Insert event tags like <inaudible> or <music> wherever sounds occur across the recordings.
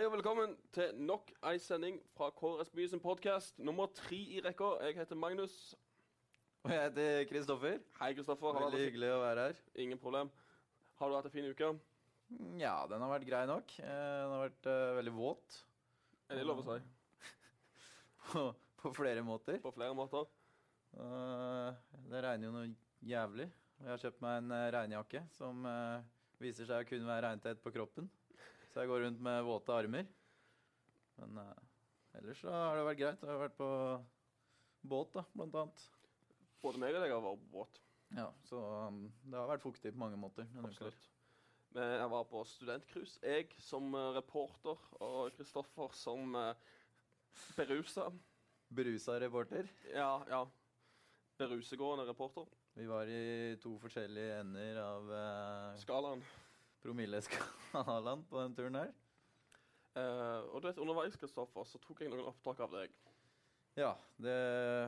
Hei og velkommen til nok ei sending fra KRSB sin podkast. Nummer tre i rekka. Jeg heter Magnus. Og jeg heter Kristoffer. Hei, Kristoffer. Veldig hyggelig å være her. Ingen problem. Har du hatt en fin uke? Mm, Ja, den har vært grei nok. Eh, Den har vært uh, veldig våt Er det lov å si? <laughs> på, på flere måter. På flere måter. Uh, det regner jo noe jævlig. Jeg har kjøpt meg en regnjakke som uh, viser seg å kunne være regntett på kroppen. Så jeg går rundt med våte armer. Men uh, ellers så har det vært greit. Jeg har vært på båt, da, blant annet. Både meg og deg har vært på båt. Ja, så um, det har vært fuktig på mange måter. Absolutt. Men jeg var på studentcruise. Jeg som eh, reporter og Kristoffer som uh, berusa. Berusa reporter. Ja, ja. Berusegående reporter. Vi var i to forskjellige ender av uh, Skalaen. Promilleskalaen på den turen her. Eh, og du vet, underveis Kristoffer, så tok jeg noen opptak av deg. Ja, det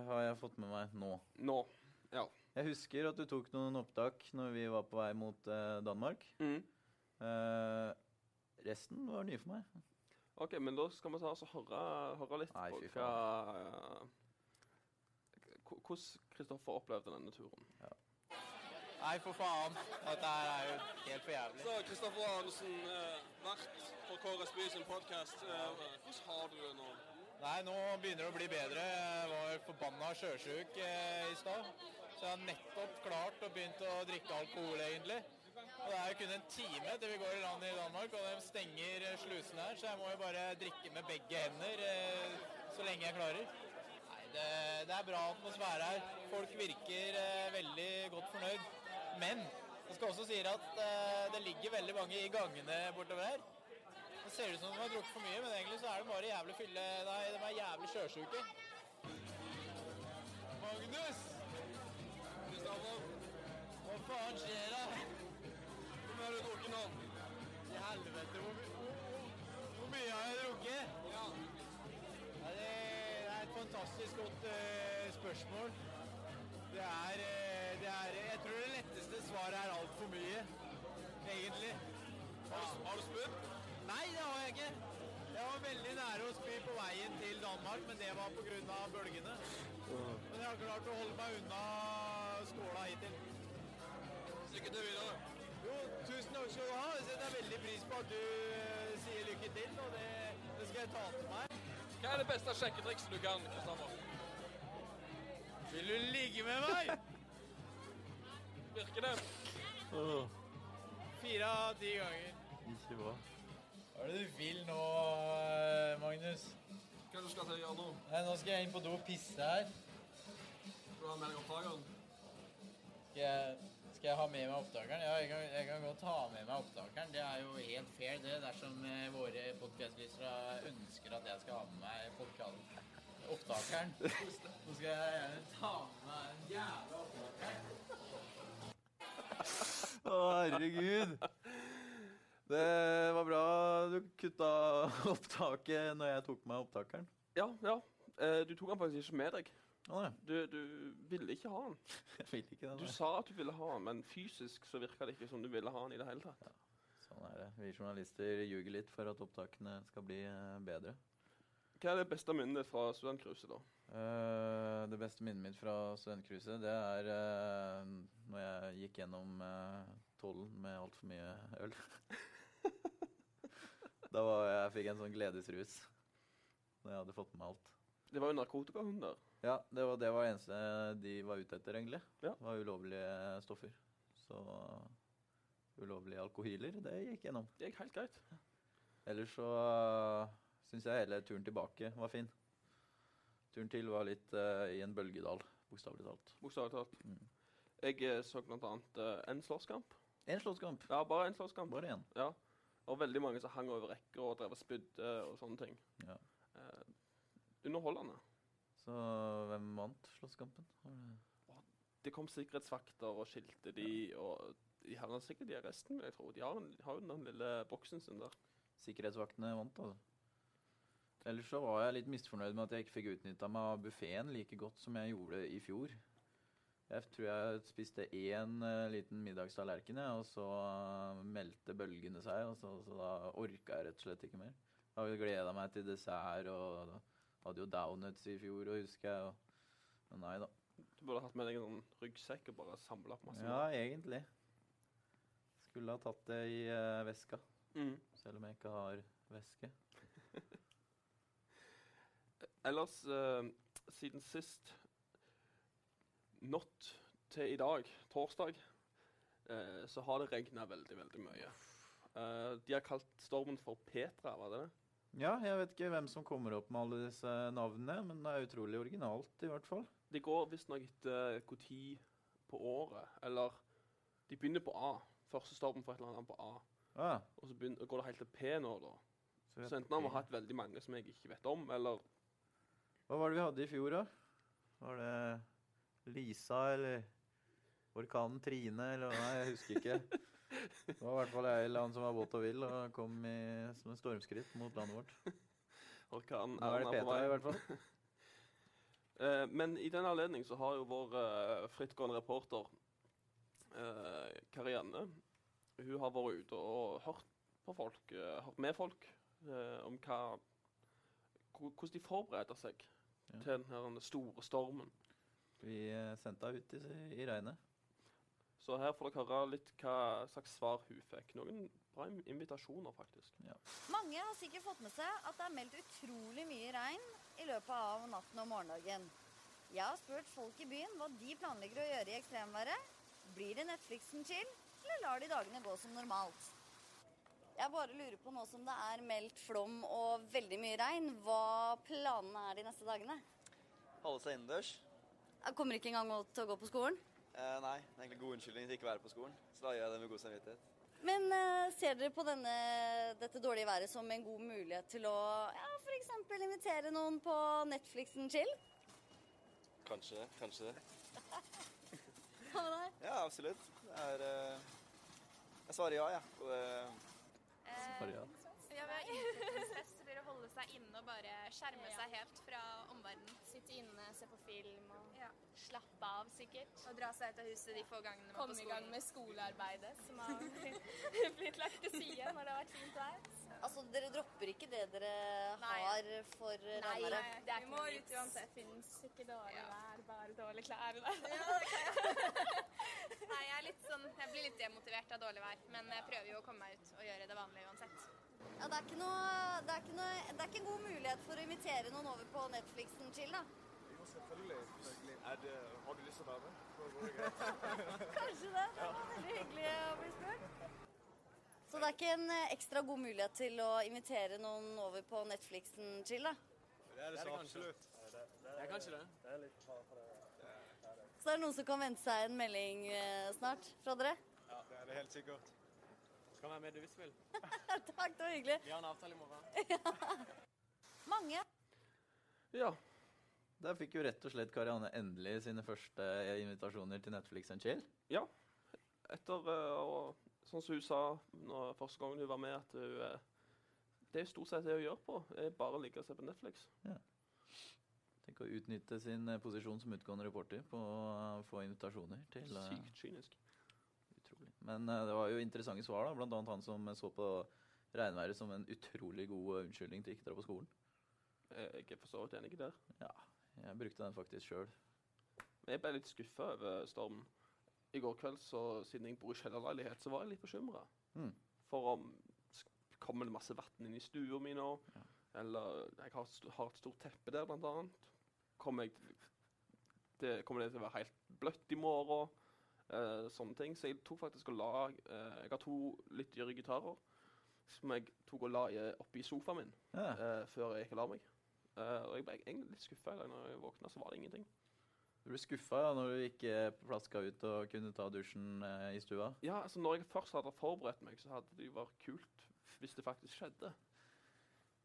har jeg fått med meg nå. Nå. Ja. Jeg husker at du tok noen opptak når vi var på vei mot eh, Danmark. Mm. Eh, resten var nye for meg. OK, men da skal vi ta oss og høre, høre litt Nei, på hva eh, Hvordan Kristoffer opplevde denne turen. Nei, for faen. Dette er jo helt for jævlig. Så Kristoffer Arnesen, eh, vert for KRSB sin podkast. hvordan har du det nå? Nei, nå begynner det å bli bedre. Jeg var forbanna sjøsjuk eh, i stad. Så jeg har nettopp klart og begynt å drikke alkohol, egentlig. Og det er jo kun en time til vi går i land i Danmark, og de stenger eh, slusene her, så jeg må jo bare drikke med begge hender eh, så lenge jeg klarer. Nei, det, det er bra atmosfære her. Folk virker eh, veldig godt fornøyd. Men jeg skal også si at eh, det ligger veldig mange i gangene bortover her. Det ser ut som de har drukket for mye, men egentlig så er de bare jævlig fylle... Nei, de er jævlig sjøsjuke. Magnus! Kristoffer, Hva faen skjer hvor mye har du drukket nå? I helvete, hvor, hvor mye har jeg drukket? Ja. Ja, det, det er et fantastisk godt uh, spørsmål. Det er, eh, det er Jeg tror det letteste svaret er altfor mye, egentlig. Du, har du spydd? Nei, det har jeg ikke. Jeg var veldig nære å spy på veien til Danmark, men det var pga. bølgene. Men jeg har klart å holde meg unna skåla hittil. Lykke til videre. Jo, tusen takk skal du ha. Jeg setter veldig pris på at du eh, sier lykke til, og det, det skal jeg ta til meg. Hva er det beste sjekketrikset du kan, Kristoffer? Vil du ligge med meg? Virker det? Fire av ti ganger. Ikke bra. Hva er det du vil nå, eh, Magnus? Hva er det du skal til å gjøre nå? Nei, nå skal jeg inn på do og pisse her. Skal du ha med deg opptakeren? Skal jeg, skal jeg ha med meg opptakeren? Ja, jeg kan, jeg kan godt ha med meg opptakeren. Det er jo helt fair, det, dersom eh, våre podkastlysere ønsker at jeg skal ha med meg podcast opptakeren. Nå skal jeg gjerne ta med meg en jævla opptaker. <laughs> Å, herregud. Det var bra du kutta opptaket når jeg tok meg opptakeren. Ja, ja. Eh, du tok den faktisk ikke med deg. Du, du ville ikke ha den. <laughs> jeg ville ikke det. Du sa at du ville ha den, men fysisk så virka det ikke som du ville ha den i det hele tatt. Sånn er det. Vi journalister ljuger litt for at opptakene skal bli eh, bedre. Hva er det beste minnet fra studentcruiset, da? Uh, det beste minnet mitt fra studentcruiset, det er uh, når jeg gikk gjennom uh, tollen med altfor mye øl. <laughs> da var jeg, fikk jeg en sånn gledesrus når jeg hadde fått med meg alt. Det var jo narkotikahunder. Ja, det var det var eneste de var ute etter, egentlig. Ja. Det var ulovlige stoffer. Så ulovlige alkohyler, det gikk gjennom. Det gikk helt greit. Ellers så uh, syns jeg hele turen tilbake var fin. Turen til var litt uh, i en bølgedal, bokstavelig talt. Bokstavelig talt. Jeg eh, så blant annet eh, en slåsskamp. En slåsskamp. Ja, bare en slåsskamp. Bare én. Ja. Og veldig mange som hang over rekker og drev og spydde og sånne ting. Ja. Uh, underholdende. Så hvem vant slåsskampen? Det- Det kom sikkerhetsvakter og skilte de, og de har sikkert de arresten, vil jeg tro. De har, en, har jo den lille boksen sin der. Sikkerhetsvaktene vant, altså. Ellers så var jeg litt misfornøyd med at jeg ikke fikk utnytta meg av buffeen like godt som jeg gjorde i fjor. Jeg tror jeg spiste én uh, liten middagstallerken, jeg, og så eh, meldte bølgene seg, og så, så da orka jeg rett og slett ikke mer. Har hadde gleda meg til dessert og hadde jo donuts i fjor, og husker jeg. Og, men nei da. Du burde hatt med deg en sånn ryggsekk og bare samla opp masse. Ja, egentlig. Skulle ha tatt det i uh, veska, Mm. selv om jeg ikke har veske. <laughs> Ellers, eh, siden sist Natt til i dag, torsdag, eh, så har det regna veldig, veldig mye. Eh, de har kalt stormen for Petra, var det det? Ja, jeg vet ikke hvem som kommer opp med alle disse navnene, men det er utrolig originalt i hvert fall. Det går visstnok etter når på året, eller De begynner på A. Første stormen for et eller annet på A. Ah, Og så begynner, går det helt til P nå, da. så Så enten har vi hatt veldig mange som jeg ikke vet om, eller Hva var det vi hadde i fjor, da? Var det Lisa eller orkanen Trine eller Nei, jeg husker ikke. Det var i hvert fall ei eller annen som var våt og vill og kom i, som en stormskritt mot landet vårt. orkanen Nå er det på Petra vei. i hvert fall. <laughs> Eh, men i den anledning så har jo vår eh, frittgående reporter eh, Karianne Hun har vært ute og hørt på folk, hørt med folk om hva hvordan de forbereder seg Ja. til den store stormen. Vi eh, sendte henne ut i, i regnet. Så her får dere høre litt hva slags svar hun fikk. Noen bra invitasjoner, faktisk. Mange har sikkert fått med seg at det er meldt utrolig mye regn i løpet av natten og morgendagen. Jeg har spurt folk i byen hva de planlegger å gjøre i ekstremværet. Blir det Netflixen chill, eller lar de dagene gå som normalt? Jeg bare lurer på nå som det er meldt flom og veldig mye regn, hva planene er de neste dagene? Holde seg innendørs? Kommer ikke engang til å gå på skolen. Eh, nei, det er egentlig god unnskyldning til ikke å være på skolen. Så da gjør jeg det med god samvittighet. Men eh, ser dere på denne, dette dårlige været som en god mulighet til å ja, f.eks. invitere noen på Netflixen chill? Kanskje, kanskje det. Hva med deg? Ja, absolutt. Det er eh, Jeg svarer ja, jeg. Og det Bare ja. Ja, vi har innflytelsestest til å holde seg inne og bare skjerme seg helt fra omverdenen. Sitte inne, se på film og Ja. slappe av, sikkert. Og dra seg ut av huset de få gangene man er Komme i gang med skolearbeidet, som har <laughs> blitt lagt til side når det har vært fint vær. Altså, dere dropper ikke det dere Nei. har for Nei, regnværet? det er Vi må ut uansett. Det fins ikke dårlig Ja. vær, bare dårlige klær. Nei. <laughs> Nei, jeg er litt sånn Jeg blir litt demotivert av dårlig vær, men jeg prøver jo å komme meg ut og gjøre det vanlige uansett. Ja, det er, ikke noe, det, er ikke noe, det er ikke en god mulighet for å invitere noen over på Netflixen chill, da? Jo, selvfølgelig. Er det, har du lyst til å være med? <laughs> Kanskje det. Det var veldig hyggelig å bli spurt. Så det er ikke en eh, ekstra god mulighet til å invitere noen over på Netflixen chill, da? Det er det så absolutt. Det, det, Ja, kanskje det. det er litt fare for det. Så det er noen som kan vente seg en melding eh, snart fra dere? Ja, det er det helt sikkert. Skal være med du hvis du vil. <laughs> Takk, det var hyggelig. Vi har en avtale i morgen. <laughs> Mange. Ja. Der fikk jo rett og slett Karianne endelig sine første invitasjoner til Netflix and chill. ja. Etter eh, å Sånn som hun sa når, første gangen hun var med, at hun eh, Det er stort sett det hun gjør på. er bare å ligge og se på Netflix. Tenk å utnytte sin eh, posisjon som utgående reporter på å få invitasjoner til eh, Sykt kynisk. Utrolig. Men eh, det var jo interessante svar, da. Blant annet han som så på regnværet som en utrolig god unnskyldning til ikke å dra på skolen. Eh, Jeg er for så vidt enig der. Ja, jeg brukte den faktisk sjøl. Jeg ble litt skuffa over stormen. I går kveld, så, siden jeg bor i kjellerleilighet, så var jeg litt bekymra. Mm. For om kommer det masse vann inn i stua mi nå? Ja. Eller jeg har, har et stort teppe der, blant annet. Kommer, jeg, det, kommer det til å være helt bløtt i morgen? Eh, sånne ting. Så jeg tok faktisk og la eh, Jeg har to litt dyre gitarer som jeg tok og la i, oppi sofaen min Ja. eh, før jeg gikk og la meg. Eh, og jeg ble egentlig litt skuffa når jeg våkna, så var det ingenting. Du ble skuffa ja, når du ikke plaska ut og kunne ta dusjen eh, i stua? Ja, altså Når jeg først hadde forberedt meg, så hadde det jo vært kult hvis det faktisk skjedde.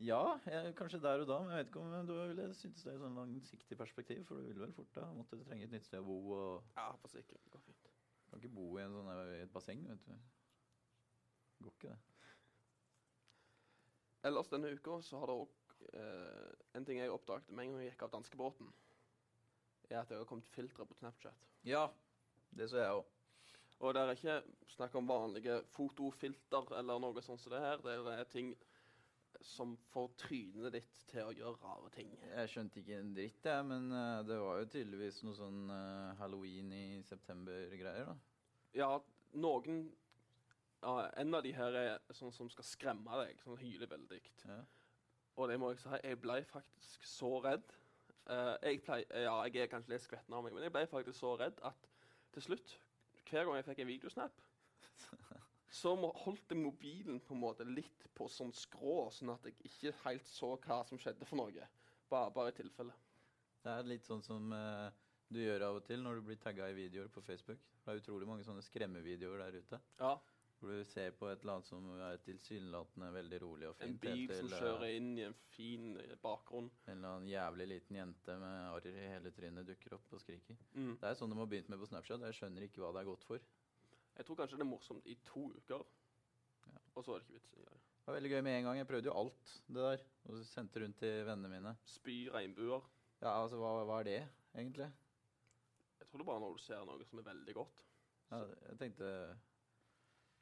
Ja, jeg, kanskje der og da, men jeg vet ikke om du ville syntes det i sånn langsiktig perspektiv. For du ville vel fort da måtte trenge et nytt sted å bo. og Ja, for sikkert. Det går fint. Du kan ikke bo i, en sånn, i et basseng, vet du. Går ikke det. Ellers denne uka så har det òg eh, En ting jeg oppdaget med en gang jeg gikk av danskebåten, er at det har kommet filtre på Snapchat. Ja, det så jeg òg. Og det er ikke snakk om vanlige fotofilter eller noe sånt som det her. Det er ting som får trynet ditt til å gjøre rare ting. Jeg skjønte ikke en dritt, jeg, men eh, det var jo tydeligvis noe sånn eh, halloween i september-greier, da. Ja, noen ja, En av de her er sånn som skal skremme deg, sånn hyler veldig. Ja. Og det må jeg si, jeg ble faktisk så redd. Eh, jeg, plei, ja, jeg er kanskje litt skvetten av meg, men jeg ble faktisk så redd at til slutt, hver gang jeg fikk en videosnap, <laughs> så må, holdt jeg mobilen på en måte litt på sånn skrå, sånn at jeg ikke helt så hva som skjedde for noe. Bare, bare i tilfelle. Det er litt sånn som uh, du gjør av og til når du blir tagga i videoer på Facebook. Det er utrolig mange sånne skremmevideoer der ute. Ja. Hvor du ser på et eller annet som er tilsynelatende veldig rolig og fint. En bil helt som eh, kjører inn i en fin eh, bakgrunn. En eller annen jævlig liten jente med arr i hele trynet dukker opp og skriker. Mm. Det er sånn de har begynt med på Snapchat. Jeg skjønner ikke hva det er godt for. Jeg tror kanskje det er morsomt i to uker, Ja. og så er det ikke vits. det. Det var veldig gøy med en gang. Jeg prøvde jo alt det der. Og sendte rundt til vennene mine. Spy regnbuer. Ja, altså, hva, hva er det, egentlig? Jeg tror det er bare når du ser noe som er veldig godt. Ja, jeg tenkte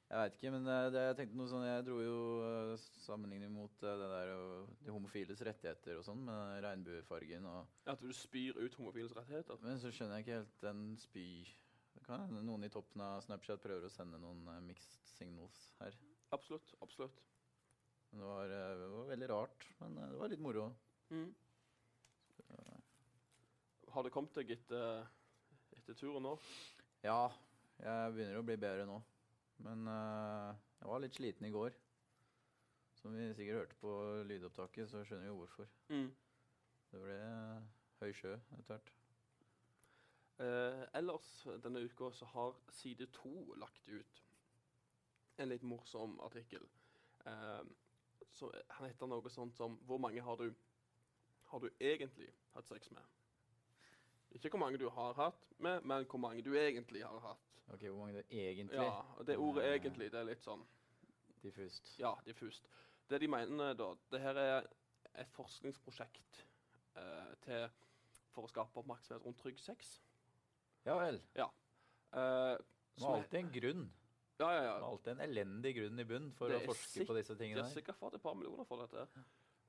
Jeg veit ikke, men eh, det, jeg tenkte noe sånn Jeg dro jo eh, sammenligning mot eh, det der og de homofiles rettigheter og sånn, med regnbuefargen og At du spyr ut homofiles rettigheter. Men så skjønner jeg ikke helt den spy... Kan hende noen i toppen av Snapchat prøver å sende noen mixed signals her. Absolutt. absolutt. Men det var, det var veldig rart, men det var litt moro. Mm. Har det kommet deg etter, etter turen nå? Ja, jeg begynner å bli bedre nå. Men uh, jeg var litt sliten i går. Som vi sikkert hørte på lydopptaket, så skjønner vi jo hvorfor. Mm. Det ble uh, høy sjø etter hvert. Uh, ellers denne uka så har Side 2 lagt ut en litt morsom artikkel. Eh, så Han heter noe sånt som 'Hvor mange har du, har du egentlig hatt sex med?' Ikke hvor mange du har hatt med, men hvor mange du egentlig har hatt. Ok, Hvor mange det er egentlig Ja, og Det ordet Eh, 'egentlig' det er litt sånn Diffust. Ja, diffust. Det de mener da, det her er et forskningsprosjekt eh, til, for å skape oppmerksomhet rundt trygg sex. Ja vel. Eh, Det som er- alltid en grunn. ja, ja, ja. Det er alltid en elendig grunn i bunnen for å forske på disse De tingene har er sikkert fått et par millioner for dette.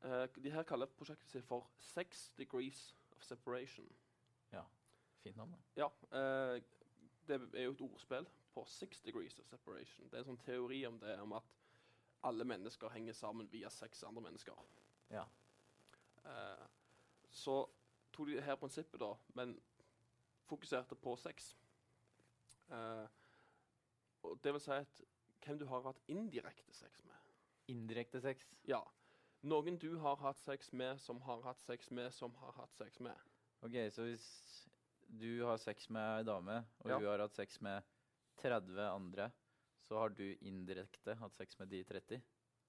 Uh, de her kaller prosjektet sitt for Sex Degrees of Separation'. Fint navn. Ja, eh, Det er jo et ordspill på 'Six Degrees of Separation'. Det er en sånn teori om det, om at alle mennesker henger sammen via seks andre mennesker. Ja. Eh, så tok de her prinsippet, da, men fokuserte på sex. Eh, og det vil si at hvem du har hatt indirekte sex med. Indirekte sex. Ja. Noen du har hatt sex med, som har hatt sex med, som har hatt sex med. Ok, så hvis du har sex med ei dame, og Ja. hun har hatt sex med 30 andre, så har du indirekte hatt sex med de 30?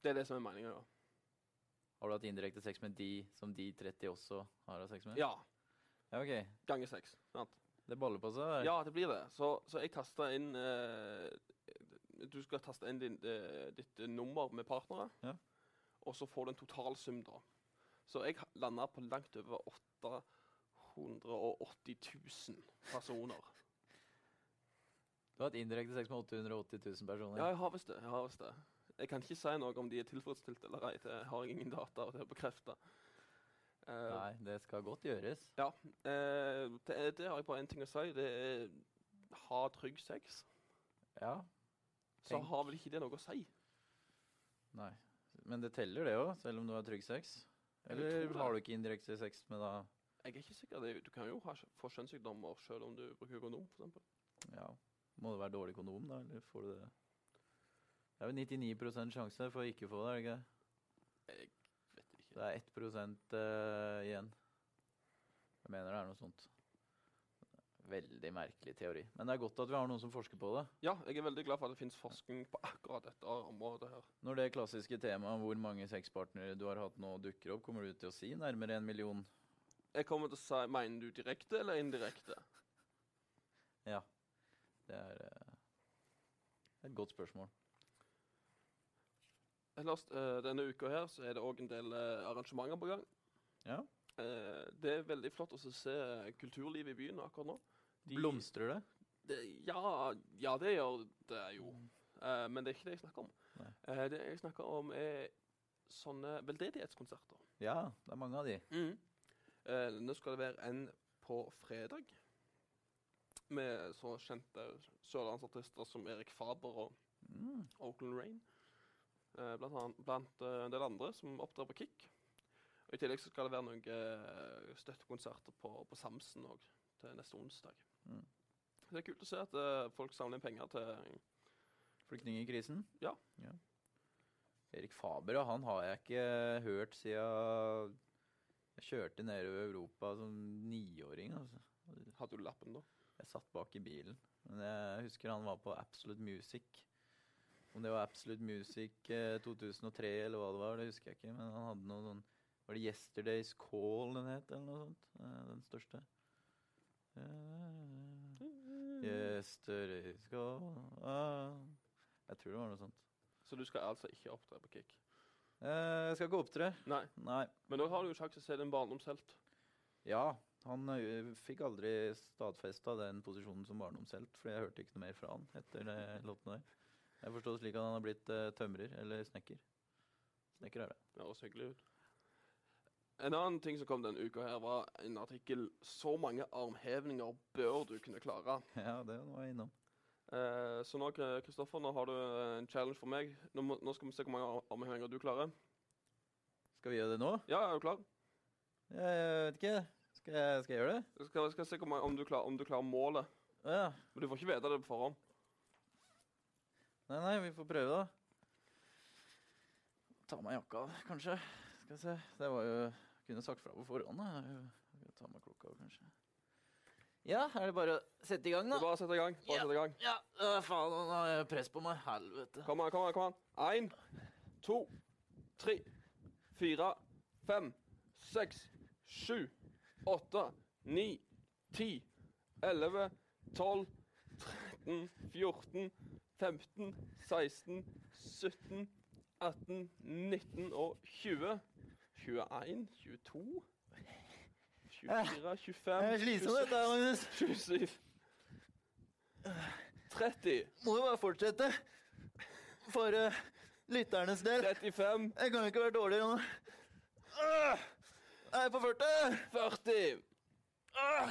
Det er det som er meninga, da. Har du hatt indirekte sex med de som de 30 også har hatt sex med? Ja. Ja, ok. Ganger seks. Sant? Det baller på seg. Eller? Ja, det blir det. Så, så jeg tasta inn eh, Du skal taste inn din, eh, ditt nummer med partnere, Ja. og så får du en totalsum, da. Så jeg landa på langt over 880 000 personer. Du har hatt indirekte sex med 880 000 personer. Ja, jeg har visst det. Jeg har visst det. Jeg kan ikke si noe om de er tilfredsstilt eller ei. Det har jeg ingen data til å bekrefte. Uh, Nei, det skal godt gjøres. Ja. Uh, det, det har jeg bare én ting å si. Det er ha trygg sex. Ja. Så har vel ikke det noe å si. Nei. Men det teller det òg, selv om du har trygg sex? Eller har du ikke indirekte sex med da Jeg er ikke sikker. Er du kan jo ha, få skjønnssykdommer selv om du bruker kondom, f.eks. Ja. Må det være dårlig kondom, da? Eller får du det Det er vel 99% sjanse for å ikke få det, er det ikke? det? Jeg vet ikke. Det er 1 uh, igjen. Jeg mener det er noe sånt. Veldig merkelig teori. Men det er godt at vi har noen som forsker på det. Ja, jeg er veldig glad for at det finnes forskning på akkurat dette området her. Når det klassiske temaet hvor mange sexpartnere du har hatt nå dukker opp, kommer du til å si nærmere en million? Jeg kommer til å si Mener du direkte eller indirekte? Ja. Det er eh, et godt spørsmål. Ellers, eh, denne uka her så er det òg en del eh, arrangementer på gang. Ja. Eh, det er veldig flott å se kulturlivet i byen akkurat nå. De- Blomstrer det? Det, ja, ja, det gjør det jo. Eh, men det er ikke det jeg snakker om. Nei. Eh, det jeg snakker om, er sånne veldedighetskonserter. Ja, det er mange av de. Eh, nå skal det være en på fredag med så kjente sørlandsartister som Erik Faber og Mm. Oakland Rain. Eh, blant, annet, blant uh, en del andre som opptrer på Kick. Og I tillegg så skal det være noen eh, støttekonserter på, på Samsen òg til neste onsdag. Mm. Det er kult å se at uh, folk samler inn penger til Flyktningkrisen? Ja. Erik Faber, han har jeg ikke hørt siden jeg kjørte nedover Europa som niåring. Altså. Hadde du lappen da? Jeg satt bak i bilen. Men jeg husker han var på Absolute Music. Om det var Absolute Music eh, 2003 eller hva det var, det husker jeg ikke. Men han hadde noe sånn Var det Yesterday's Call den het, eller noe sånt? Eh, den største. Eh, Yesterday's Call ah. Jeg tror det var noe sånt. Så du skal altså ikke opptre på Kick? Eh, jeg skal ikke opptre. Nei. Nei. Men nå har du jo sjanse til å se din barndomshelt. Ja, han ø, fikk aldri stadfesta den posisjonen som barndomshelt, for jeg hørte ikke noe mer fra han etter det <laughs> låten der. Jeg forstår det slik at han har blitt uh, tømrer eller snekker. Snekker er det. Det høres hyggelig ut. En annen ting som kom denne uka, her var en artikkel 'Så mange armhevninger bør du kunne klare'. <laughs> Ja, det var jeg innom. Eh, så nå, Kristoffer, nå har du eh, en challenge for meg. Nå, må, nå skal vi se hvor mange ar- armhevinger du klarer. Skal vi gjøre det nå? Ja, er du klar? Jeg vet ikke. Skal jeg, skal jeg gjøre det? Jeg skal, skal se mange, om, du klar, om du klarer målet. Ja. Men du får ikke vite det på forhånd. Nei, nei, vi får prøve, da. Ta meg jakka av, kanskje. Skal vi se. Det var jo Kunne sagt fra på forhånd. da. Ta av meg klokka av, kanskje. Ja, er det bare å sette i gang, Det da? er bare å sette i gang. Bare Ja. sette i gang. Ja, øh, faen, nå har jeg press på meg. Helvete. Kom an, kom an. kom an. Én, to, tre, fire, fem, seks, sju, åtte, ni, ti, elleve, tolv, 13, 14, 15, 16, 17, 18, 19 og 20. 21, 22, 24, 25, Det er slitsomt, dette Magnus. 27, 30, Må jo bare fortsette. For uh, lytternes del. 35, Jeg kan jo ikke være dårligere nå. Uh, Jeg er på 40. 40 Uh,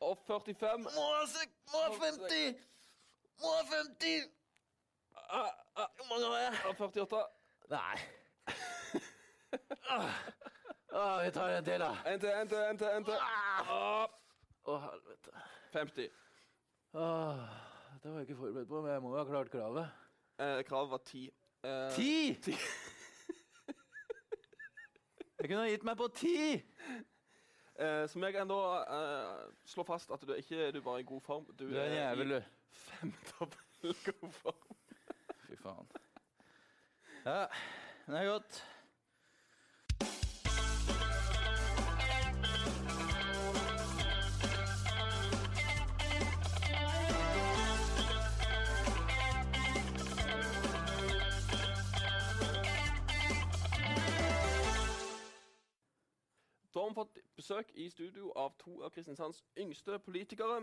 og 45. Må ha sek- må ha 50. Må ha 50. Ah, ah, Hvor mange har jeg? og 48. Nei. <laughs> Ah, ah, vi tar en til, da. En til, en til, en til. en til. Åh, Å, helvete. 50. Åh, det var jeg ikke forberedt på, men jeg må jo ha klart kravet. Eh, kravet var 10. Eh, Ti! <laughs> Jeg kunne ha gitt meg på ti! Eh, som jeg ennå eh, slår fast at du er ikke du er bare i god form. Du, Du er en jævel, i du. femdobbel god form. Fy faen. Ja, det er godt. Har vi fått besøk i studio av to av Kristiansands yngste politikere.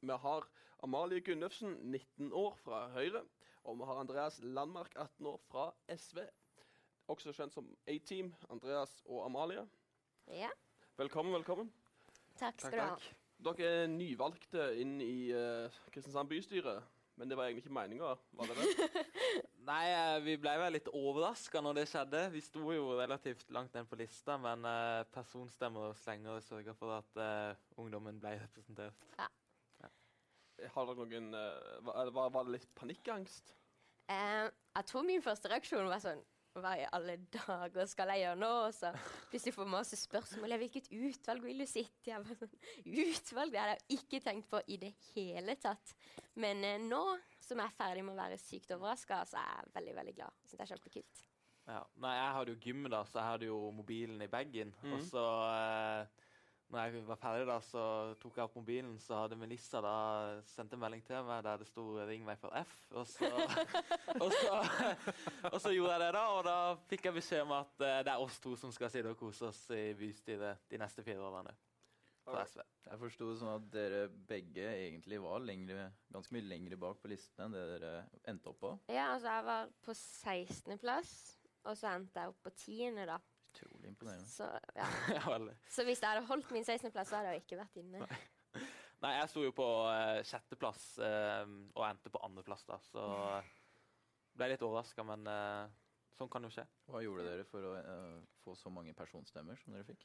Vi har Amalie Gunnufsen, 19 år, fra Høyre. Og vi har Andreas Landmark, 18 år, fra SV. Også kjent som A-Team, Andreas og Amalie. Ja, Velkommen, velkommen. takk skal du ha. Dere er nyvalgte inn i uh, Kristiansand bystyre. Men det var egentlig ikke meninga, var det det? <laughs> Nei, eh, vi ble vel litt overraska når det skjedde. Vi sto jo relativt langt ned på lista, men uh, personstemmer og slenger sørga for at uh, ungdommen ble representert. Har dere noen uh, var, var, var det litt panikkangst? Eh, jeg tror min første reaksjon var sånn Hva i alle dager skal jeg gjøre nå? Og så plutselig får jeg masse spørsmål. Hvilket utvalg vil du sitte i? Sånn, Utvalg? Det hadde jeg ikke tenkt på i det hele tatt. Men eh, nå som jeg er ferdig med å være sykt overraska, så er jeg veldig veldig glad. Synes det er kjempekult. Ja. Nei, jeg hadde jo gym, da, så jeg hadde jo mobilen i bagen. Mm. Og så eh, når jeg var ferdig, da, så tok jeg opp mobilen, så hadde Melissa da sendt en melding til meg der det sto 'ring meg for F'. Og så, <laughs> og så, og så gjorde jeg det, da, og da fikk jeg beskjed om at eh, det er oss to som skal sitte og kose oss i bystyret de neste fire årene. for SV. Jeg forsto det sånn at dere begge egentlig var lengre, ganske mye lengre bak på listen enn det dere endte opp på. Ja, altså jeg var på 16.-plass, og så endte jeg opp på 10., da. Utrolig imponerende. Så, ja. <laughs> Så hvis jeg hadde holdt min 16.-plass, så hadde jeg ikke vært inne. <laughs> Nei, jeg sto jo på eh, sjetteplass uh, og endte på andreplass, da. Så ble litt overraska, men uh, sånn kan jo skje. Hva gjorde dere for å eh, få så mange personstemmer som dere fikk?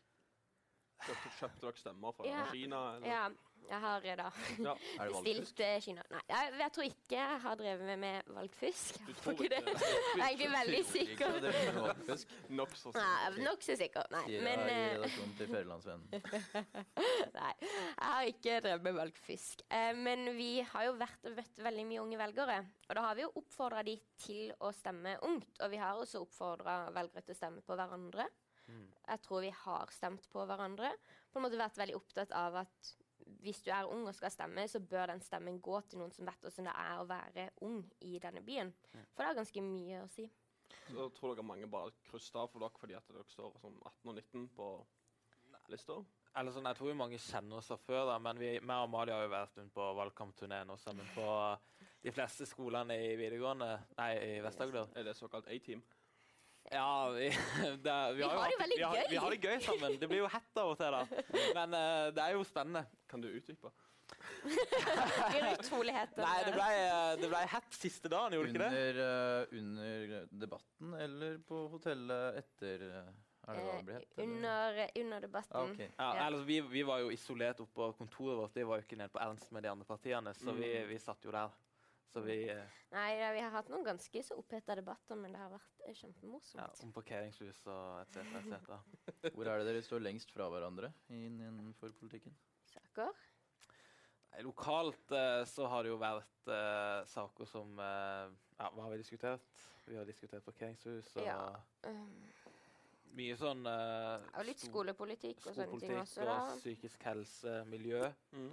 Kjøpte, kjøpt dere stemmer fra Ja. Kina? Eller? Ja, jeg har eh, da <laughs> Ja. Bestilt eh, Kina. Nei, jeg, jeg tror ikke jeg har drevet med, med valgfusk. Du <laughs> Jeg tror tror ikke det. Jeg er egentlig veldig sikker. Er. Nokså Nei, Nokså sikker. Nei, men eh, redaksjonen til Fedrelandsvennen. <laughs> Nei, jeg har ikke drevet med valgfusk. Eh, men vi har jo vært og møtt veldig mye unge velgere. Og da har vi jo oppfordra de til å stemme ungt. Og vi har også oppfordra velgere til å stemme på hverandre. Mm. Jeg tror vi har stemt på hverandre. På en måte vært veldig opptatt av at hvis du er ung og skal stemme, så bør den stemmen gå til noen som vet hvordan det er å være ung i denne byen. For det har ganske mye å si. Så tror dere mange bare krysser av for dere fordi at dere står som 18 og 19 på lista? Eller sånn, Jeg tror jo mange kjenner oss fra før, da, men vi, meg og Amalie har jo vært rundt på valgkampturné nå sammen på de fleste skolene i videregående, nei, i Vest-Agder. Er det såkalt A-team? Ja, vi, <laughs> det, vi, Vi har jo det veldig vi har, gøy. Vi har det gøy sammen. Det blir jo hett av og til, da. Men uh, det er jo spennende. Kan du utdype? Blir <laughs> det utrolig? Nei, det ble, det ble hett siste dagen, gjorde det ikke det? Under, eh, under debatten eller på hotellet etter eh, Er det hva det ble hett? under, under debatten. Ah, okay. Ja, Ja. Altså, vi, vi var jo isolert oppe på kontoret vårt. Vi var jo ikke nede på Ernst med de andre partiene, så vi, Mm. vi satt jo der. Så vi eh, Nei, ja, vi har hatt noen ganske så oppheta debatter, men det har vært eh, ja, kjempemorsomt. Om parkeringshus og etc. etc. <laughs> Hvor er det dere står lengst fra hverandre innenfor politikken? Saker. Nei, Lokalt eh, så har det jo vært eh, saker som eh, Ja, hva har vi diskutert? Vi har diskutert parkeringshus og Ja. Um, mye sånn eh, og litt sto- skolepolitikk og sånne ting skolepolitikk også, da. og psykisk helse, miljø. Mm.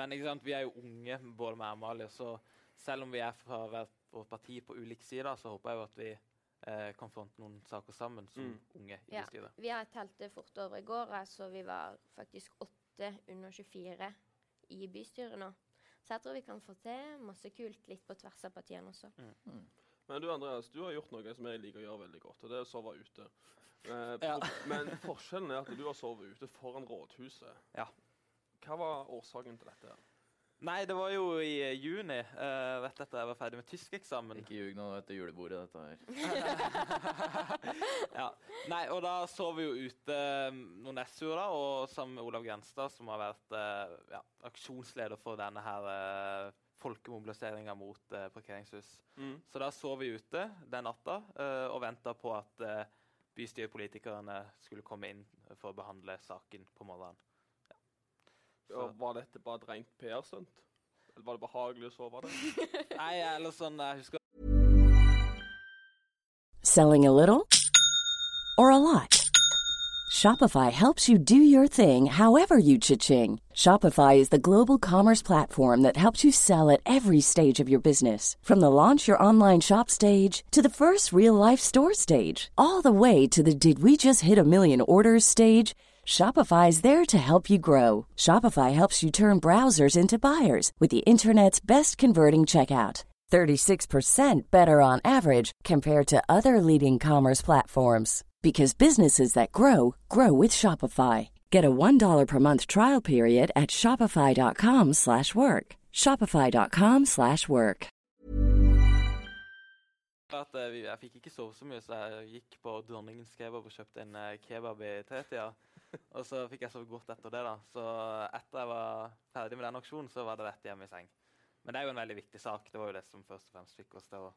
Men ikke sant, vi er jo unge, både med Amalie, så selv om vi er fra hvert vårt parti på ulike sider, så håper jeg jo at vi eh, kan fronte noen saker sammen som Mm. unge i Ja. bystyret. Vi har telt det fort over i går, så så vi var faktisk åtte under 24 i bystyret nå. Så jeg tror vi kan få til masse kult litt på tvers av partiene også. Men du Andreas, du har gjort noe som jeg liker å gjøre veldig godt, og det er å sove ute. Eh, Ja. Men forskjellen er at du har sovet ute foran rådhuset. Ja. Hva var årsaken til dette? her? Nei, det var jo i eh, juni, uh, rett etter jeg var ferdig med tyskeksamen. Ikke ljug nå etter julebordet, dette her. <laughs> ja. Nei, og da sov vi jo ute mm, noen SU-er, da, og sammen med Olav Grenstad, som har vært uh, ja, aksjonsleder for denne her uh, folkemobiliseringa mot eh, parkeringshus. Mm. Så da sov vi ute den natta eh, og venta på at eh, bystyrepolitikerne skulle komme inn for å behandle saken på morgenen. Ja. Så, Og var dette bare et rent PR-stunt? Eller var det behagelig å sove der? <laughs> nei, eller sånn, jeg husker Selling a little or a lot? Shopify helps you do your thing however you cha-ching. Shopify is the global commerce platform that helps you sell at every stage of your business. From the launch your online shop stage to the first real life store stage, all the way to the did we just hit a million orders stage. Shopify is there to help you grow. Shopify helps you turn browsers into buyers with the internet's best converting checkout. 36% better on average compared to other leading commerce platforms because businesses that grow grow with Shopify. Get a $1 per month trial period at shopify.com/work. shopify.com/work. slash work. at eh, jeg fikk ikke sove så mye, så jeg gikk på kebab og kjøpte en eh, kebab i tretida. <laughs> Og så fikk jeg sove godt etter det. da. Så etter jeg var ferdig med den aksjonen, så var det rett hjem i seng. Men det er jo en veldig viktig sak. Det var jo det som først og fremst fikk oss til å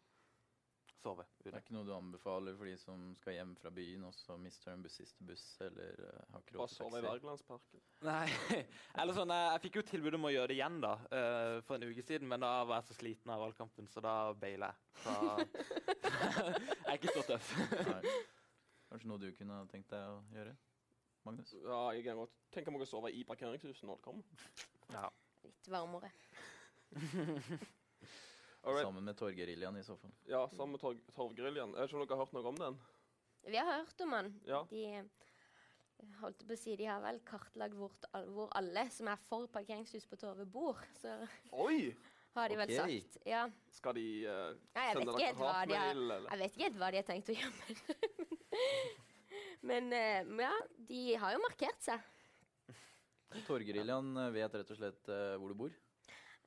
sove. Det er ikke noe du anbefaler for de som skal hjem fra byen og så mister en buss siste buss, eller uh, har ikke Bare råd til sove i? Wergelandsparken? Nei, <laughs> eller sånn, jeg, jeg fikk jo tilbud om å gjøre det igjen da, uh, for en uke siden, men da var jeg så sliten av valgkampen, så da baila jeg. Så <laughs> jeg er ikke så tøff. Nei. Kanskje noe du kunne tenkt deg å gjøre? Magnus? Ja, jeg kan godt tenke meg å sove i parkeringshuset når det kommer. Ja. Litt varmere. Sammen med Torgeriljaen i så fall. Ja, sammen med torg Torgeriljaen. Jeg vet ikke om dere har hørt noe om den? Vi har hørt om den. Ja. De, holdt på å si, De har vel kartlagt hvor, hvor alle som er for parkeringshus på Torvet, bor. Så Oi! har de vel Ok. sagt. Ja. Skal de uh, Nei, jeg sende dere hatmail, eller? Jeg vet ikke helt hva de har tenkt å gjøre med det. <laughs> Men eh, ja, de har jo markert seg. Torgeriljaen eh, vet rett og slett eh, hvor du bor.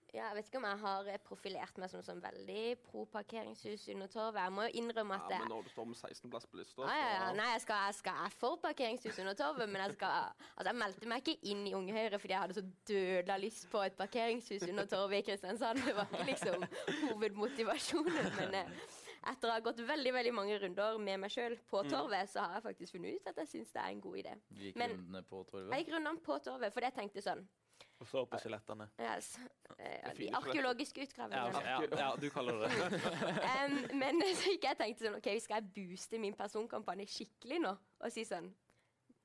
Ja, jeg vet ikke om jeg har eh, profilert meg som sånn veldig pro parkeringshus under torvet. Jeg må jo innrømme at Ja, men når du står med 16-plass på lista ah, ja, ja. Nei, jeg skal, jeg skal jeg er for parkeringshus under torvet, men jeg skal Altså, jeg meldte meg ikke inn i Unge Høyre fordi jeg hadde så dødelig lyst på et parkeringshus under torvet i Kristiansand. Det var ikke liksom hovedmotivasjonen. Men eh, etter å ha gått veldig veldig mange runder med meg sjøl på Mm. torvet, så har jeg faktisk funnet ut at jeg syns det er en god idé. Du gikk Men rundene på torvet. jeg gikk rundene på torvet for jeg tenkte sånn Og så på skjelettene. yes, eh, De arkeologiske Ja, utgravingene. ja, ja, du kaller det det. <laughs> um, men <laughs> så gikk jeg og tenkte sånn OK, skal jeg booste min personkampanje skikkelig nå? Og si sånn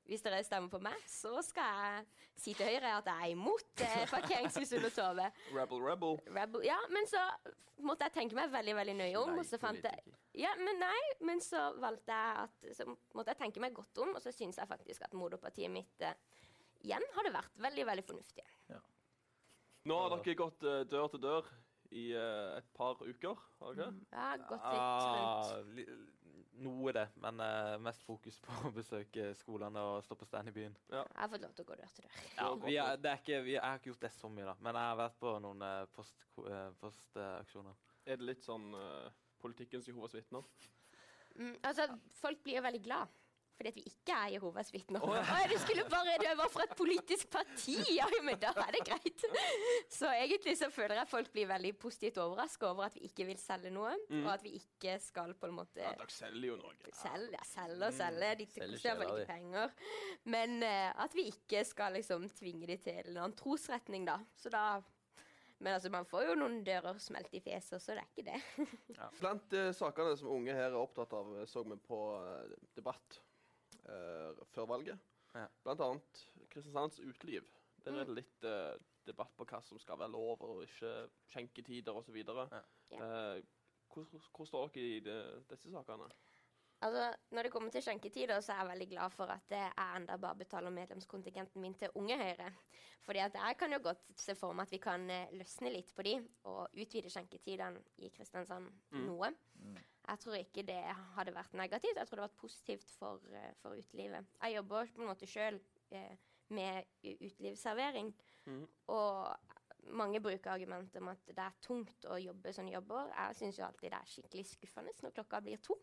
Hvis dere stemmer på meg, så skal jeg si til Høyre at jeg er imot eh, <laughs> parkeringshus under Tove. Rebel, rebel. Rebel. Ja, men så måtte jeg tenke meg veldig veldig nøye om. Nei, og så fant jeg... Ja, men nei, men så valgte jeg at Så måtte jeg tenke meg godt om, og så syns jeg faktisk at moderpartiet mitt eh, igjen hadde vært veldig, veldig fornuftig. Ja. Nå har dere gått eh, dør til dør i eh, et par uker, har dere ikke? Ja, gått litt rundt. Noe det, men uh, mest fokus på å besøke skolene og stå på stand i byen. Jeg har fått lov til å gå dør til dør. Ja, vi er, det er ikke, vi, jeg har ikke gjort det så mye, da, men jeg har vært på noen post- eh, postaksjoner. Er det litt sånn politikkens Jehovas vitner? Mm, altså, folk blir jo veldig glad fordi at vi ikke er Jehovas vitner. Å, det skulle bare det var fra et politisk parti! Ja, men da er det greit. Så egentlig så føler jeg folk blir veldig positivt overraska over at vi ikke vil selge noe, Mm. og at vi ikke skal på en måte Ja, dere selger jo noe. Selge, ja, selge og selge. De Selger koster iallfall sjela ikke penger. Men uh, at vi ikke skal liksom tvinge de til en annen trosretning, da. Så da Men altså, man får jo noen dører smelt i fjeset så det er ikke det. Blant uh, sakene som unge her er opptatt av, eh, så vi på uh, debatt eh, før valget. Blant annet Kristiansands uteliv. Der er det litt eh, debatt på hva som skal være lov og ikke skjenketider osv. Uh, hvor, hvor står dere i de, disse sakene? Altså, Når det kommer til skjenketider, så er jeg veldig glad for at jeg enda bare betaler medlemskontingenten min til Unge Høyre. Fordi at jeg kan jo godt se for meg at vi kan eh, løsne litt på de og utvide skjenketidene i Kristiansand Mm. noe. Jeg tror ikke det hadde vært negativt. Jeg tror det hadde vært positivt for, eh, for utelivet. Jeg jobber på en måte sjøl eh, med utelivsservering. Mm. Og mange bruker argumentet om at det er tungt å jobbe sånne jobber. Jeg syns jo alltid det er skikkelig skuffende når klokka blir to.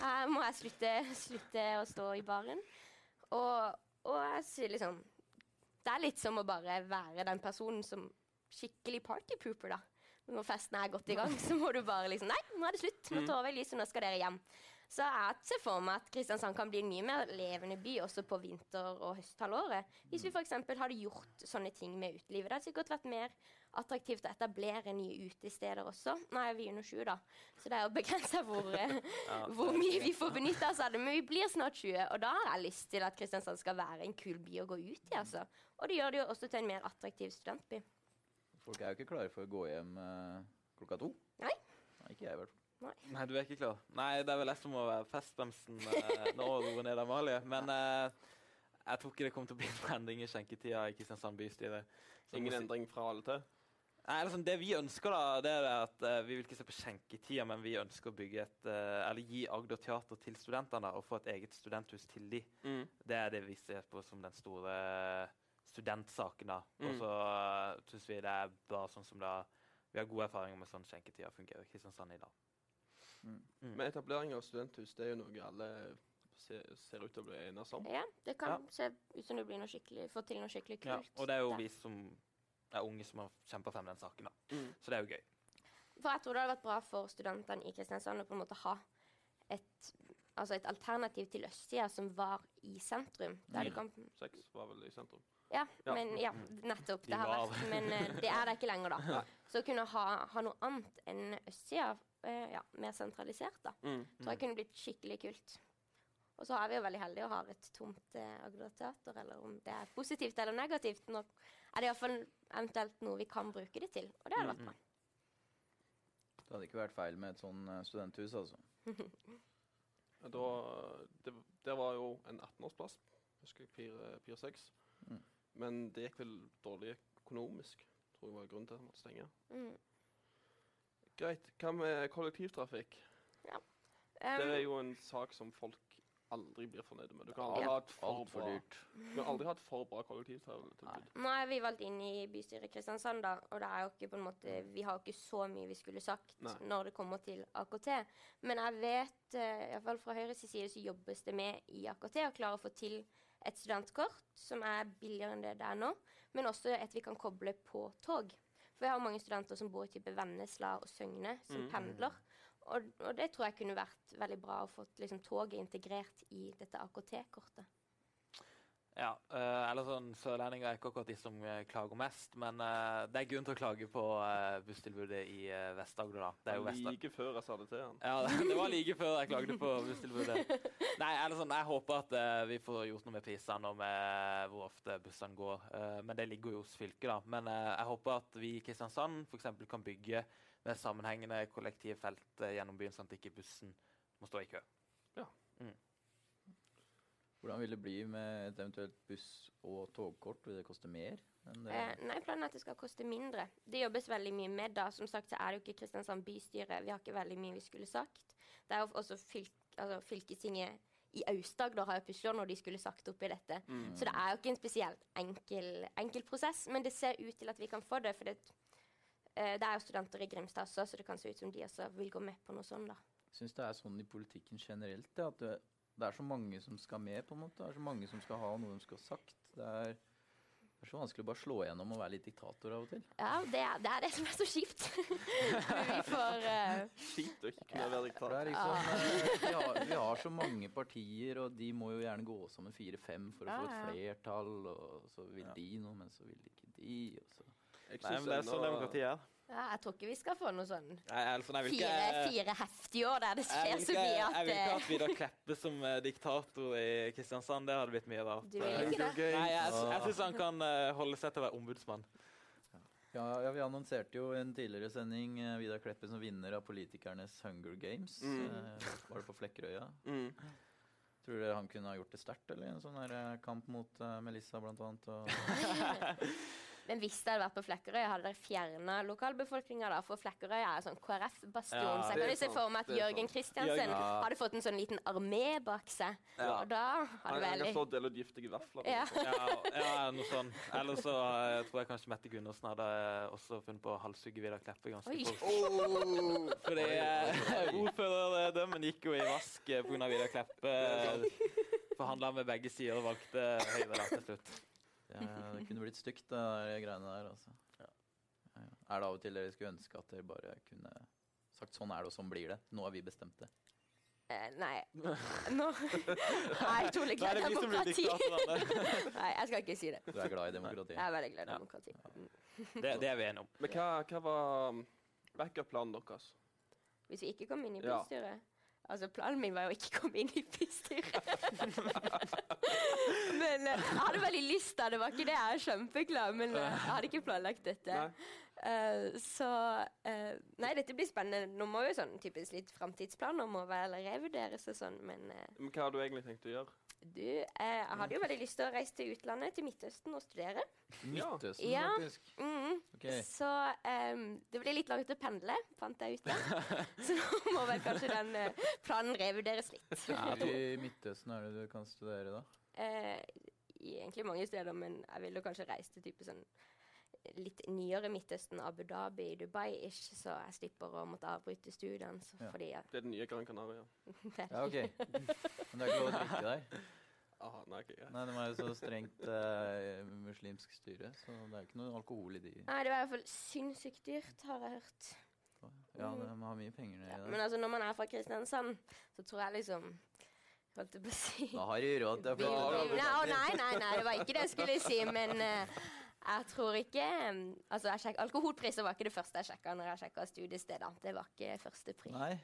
Her må jeg slutte, slutte å stå i baren. Og, og jeg sier liksom Det er litt som å bare være den personen som skikkelig partypooper, da. Når festen er godt i gang, så må du bare liksom Nei, nå er det slutt. Nå Mm. tar vi lyset, nå skal dere hjem. Så jeg ser for meg at Kristiansand kan bli en mye mer levende by også på vinter- og høsthalvåret. Hvis vi f.eks. hadde gjort sånne ting med utelivet. Det hadde sikkert vært mer attraktivt å etablere nye utesteder også. Nå er vi under sju, da, så det er jo begrensa hvor, <laughs> eh, hvor mye vi får benytte oss av det. Men vi blir snart 20, og da har jeg lyst til at Kristiansand skal være en kul by å gå ut i. altså. Og det gjør det jo også til en mer attraktiv studentby. Folk er jo ikke klare for å gå hjem eh, klokka to. Nei. Nei, Ikke jeg, i hvert fall. Nei, Nei, du er ikke klar? Nei, det er vel jeg som må være festbremsen eh, nå, roe ned Amalie. Men eh, jeg tror ikke det kommer til å bli en endring i skjenketida i Kristiansand bystyre. Så Ingen må si- endring fra alle til? Nei, liksom Det vi ønsker, da, det er at eh, vi vil ikke se på skjenketida, men vi ønsker å bygge et eh, Eller gi Agder Teater til studentene da, og få et eget studenthus til de. Mm. Det er det vi ser på som den store studentsaken. da. Og Mm. så uh, syns vi det er bra sånn som det Vi har gode erfaringer med sånn skjenketida fungerer i Kristiansand i dag. Men etablering av studenthus det er jo noe alle ser, ser ut til å bli enes om. Ja, det kan Ja. se ut som det blir noe skikkelig, får til noe skikkelig kult. Ja, og det er jo der. vi som er unge som har kjempa frem den saken. da. Mm. Så det er jo gøy. For jeg tror det hadde vært bra for studentene i Kristiansand å på en måte ha et, altså et alternativ til østsida som var i sentrum. Der du kan, Seks var vel i sentrum. Ja, men ja, nettopp. Det har vært, men eh, det er det ikke lenger, da. <laughs> Så å kunne ha, ha noe annet enn østsida, eh, ja, mer sentralisert, da, Mm. tror jeg kunne blitt skikkelig kult. Og så er vi jo veldig heldige og har et tomt eh, Agder-teater, eller om det er positivt eller negativt. Nå er det iallfall eventuelt noe vi kan bruke det til, og det hadde vært bra. Det hadde ikke vært feil med et sånn eh, studenthus, altså. <laughs> Da, det, det var jo en 18-årsplass husker jeg, Pier, Pier 6. Mm. Men det gikk vel dårlig økonomisk, tror jeg var grunnen til at de måtte stenge. Mm. Greit. Hva med kollektivtrafikk? det er jo en sak som folk aldri blir fornøyde med. Du kan aldri Ja. ha et for bra, dyrt. du kan aldri ha et for bra kollektivtilbud. Nå er vi valgt inn i bystyret i Kristiansand, da, og det er jo ikke på en måte, vi har jo ikke så mye vi skulle sagt Nei. når det kommer til AKT. Men jeg vet, uh, iallfall fra Høyres side, så jobbes det med i AKT å klare å få til et studentkort som er billigere enn det det er nå, men også et vi kan koble på tog. For vi har mange studenter som bor i type Vennesla og Søgne, som Mm. pendler. Og, og det tror jeg kunne vært veldig bra å få liksom, toget integrert i dette AKT-kortet. Ja, Uh, eller sånn, Sørlendinger er ikke akkurat de som eh, klager mest, men uh, det er grunn til å klage på uh, busstilbudet i uh, Vest-Agder. da. Det er jo Vest Like før jeg sa det til han. Ja, det, <laughs> det var like før jeg klagde på busstilbudet. Nei, eller sånn, Jeg håper at vi får gjort noe med prisene og med hvor ofte bussene går. Men det ligger jo hos fylket, da. Men jeg håper at vi i Kristiansand eksempel kan bygge med sammenhengende kollektivfelt gjennom byen, sånn at ikke bussen må stå i kø. Hvordan vil det bli med et eventuelt buss- og togkort? Vil det koste mer? det? Eh, nei, planen er at det skal koste mindre. Det jobbes veldig mye med da. Som sagt så er det jo ikke Kristiansand bystyre. Vi har ikke veldig mye vi skulle sagt. Det er jo også fylk, altså, fylkestinget i Aust-Agder har jo pusla når de skulle sagt opp i dette. Mm. Så det er jo ikke en spesielt enkel, enkel prosess, men det ser ut til at vi kan få det. For det, eh, det er jo studenter i Grimstad også, så det kan se ut som de også vil gå med på noe sånt. da. Syns det er sånn i politikken generelt. Det, at det, er så mange som skal med. på en måte. Det er så mange som skal ha noe de skal ha sagt. Det er, det er så vanskelig å bare slå igjennom og være litt diktator av og til. Ja, det er det, er det som er så kjipt. <laughs> vi får uh... Kjipt å ikke kunne være diktator. er liksom, eh, vi, har, vi har så mange partier, og de må jo gjerne gå sammen fire-fem for å Ja, få et flertall. Og så vil de noe, men så vil ikke de. Og så. Jeg men Det er sånn demokratiet er. Ja, jeg tror ikke vi skal få noe sånn fire, fire heftige år der det skjer så mye at jeg vil ikke eh, at Vidar Kleppe som eh, diktator i Kristiansand. Det hadde blitt mye rart. Du vil ikke det? Nei, jeg, jeg syns han kan eh, holde seg til å være ombudsmann. Ja, ja, Vi annonserte jo en tidligere sending eh, Vidar Kleppe som vinner av politikernes Hunger Games. Mm. Eh, var det på Flekkerøya? Mm. Tror dere han kunne ha gjort det sterkt, eller? En sånn her, eh, kamp mot eh, Melissa, blant annet. Og <laughs> <laughs> Men hvis det hadde vært på Flekkerøy, hadde dere fjerna lokalbefolkninga da? For Flekkerøy er sånn KrF-bastion. Ja, så jeg kan se for meg at Jørgen. Kristiansen ja. hadde fått en sånn liten armé bak seg. Ja. Og da hadde Han, han vel kan stå og dele ut giftige vafler. Ja. Ja, ja, noe sånn. Eller så jeg tror jeg kanskje Mette Gundersen hadde eh, også funnet på å halshugge Vidar Kleppe ganske fort. Oh! Fordi eh, <laughs> ordførerdømmen gikk jo i vask pga. Vidar Kleppe. <laughs> Forhandla med begge sider og valgte Høyre da til slutt. Det, det kunne blitt stygt, det der greiene der. altså. Ja, ja. Er det av og til dere skulle ønske at dere bare kunne sagt sånn er det, og sånn blir det? Nå har vi bestemt det. eh, Nei. <laughs> Nå Nei, Tore glad i demokrati. <laughs> Nei, jeg skal ikke si det. Du er glad i demokrati? Jeg er veldig glad i demokrati. Mm. Det, det er vi enige om. Men hva, hva var backup-planen deres? Hvis vi ikke kom inn i Ja. bystyret Altså, Planen min var jo ikke å komme inn i bystyret. <laughs> men eh, jeg hadde veldig lyst, da. Det var ikke det. Jeg er kjempeklar, men eh, jeg hadde ikke planlagt dette. Eh, så uh, Nei, dette blir spennende. Nå må jo sånn typisk litt framtidsplaner må vel revurderes og sånn, men uh, Men hva har du egentlig tenkt å gjøre? Du eh, hadde jo veldig lyst til å reise til utlandet, til Midtøsten, og studere. Midtøsten, Ja. faktisk. Mm -hmm. okay. Så um, det blir litt langt å pendle, fant jeg ut. <laughs> Så nå må vel kanskje den uh, planen revurderes litt. Hvor <laughs> i Midtøsten er det du kan studere, da? Eh, egentlig mange steder, men jeg ville kanskje reise til type sånn litt nyere Midtøsten, Abu Dhabi, Dubai-ish, så jeg slipper å måtte avbryte studiene. Så, Ja. fordi at Det er den nye Gran Canaria. <laughs> Ja, ok. Men det er ikke lov å drikke <laughs> der? Ah, nei, okay. Nei, de er jo så strengt eh, muslimsk styre, så det er ikke noe alkohol i de. Nei, det var i hvert fall sinnssykt dyrt, har jeg hørt. Ja, de har mye penger nedi Men der. altså, når man er fra Kristiansand, så tror jeg liksom Holdt jeg på å si Da har du råd til å flytte. Nei, nei, nei, det var ikke det jeg skulle si, men eh, jeg tror ikke Altså, jeg sjek, Alkoholpriser var ikke det første jeg sjekka når jeg sjekka studiesteder. Det var ikke første pris. Nei.